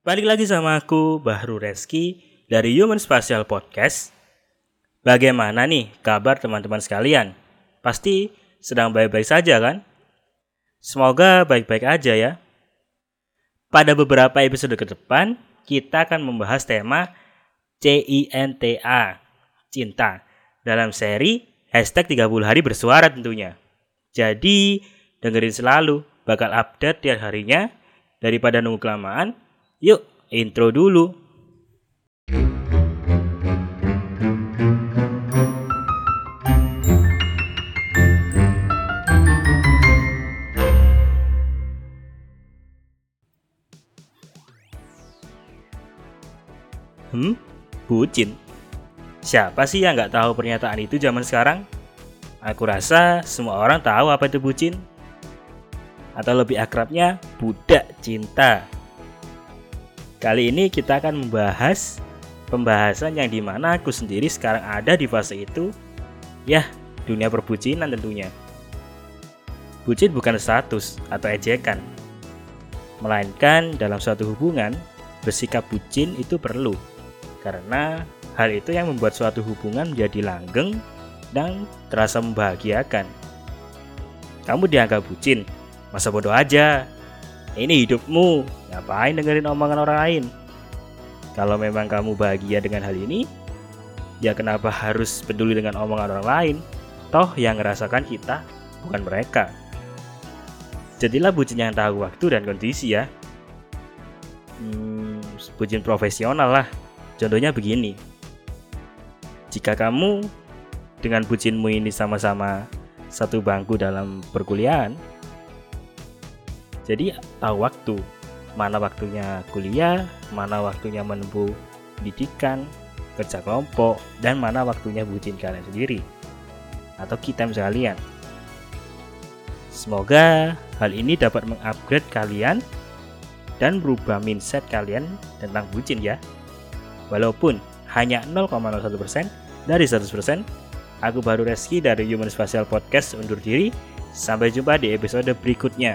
Balik lagi sama aku, Bahru Reski dari Human Spatial Podcast. Bagaimana nih kabar teman-teman sekalian? Pasti sedang baik-baik saja kan? Semoga baik-baik aja ya. Pada beberapa episode ke depan, kita akan membahas tema CINTA, cinta, dalam seri hashtag 30 hari bersuara tentunya. Jadi, dengerin selalu, bakal update tiap harinya, daripada nunggu kelamaan, Yuk, intro dulu. Hmm, bucin. Siapa sih yang nggak tahu pernyataan itu zaman sekarang? Aku rasa semua orang tahu apa itu bucin. Atau lebih akrabnya, budak cinta. Kali ini kita akan membahas pembahasan yang di mana aku sendiri sekarang ada di fase itu. Ya, dunia perbucinan tentunya. Bucin bukan status atau ejekan. Melainkan dalam suatu hubungan, bersikap bucin itu perlu. Karena hal itu yang membuat suatu hubungan menjadi langgeng dan terasa membahagiakan. Kamu dianggap bucin, masa bodoh aja, ini hidupmu, ngapain dengerin omongan orang lain? Kalau memang kamu bahagia dengan hal ini, ya kenapa harus peduli dengan omongan orang lain? Toh yang ngerasakan kita, bukan mereka. Jadilah bucin yang tahu waktu dan kondisi ya. Hmm, bucin profesional lah. Contohnya begini. Jika kamu dengan bucinmu ini sama-sama satu bangku dalam perkuliahan, jadi tahu waktu. Mana waktunya kuliah mana waktunya menempuh pendidikan kerja kelompok dan mana waktunya bucin kalian sendiri. Atau kita sekalian semoga hal ini dapat mengupgrade kalian dan berubah mindset kalian tentang bucin ya. Walaupun hanya 0,01% dari 100% aku baru Reski dari Human Spatial Podcast undur diri. Sampai jumpa di episode berikutnya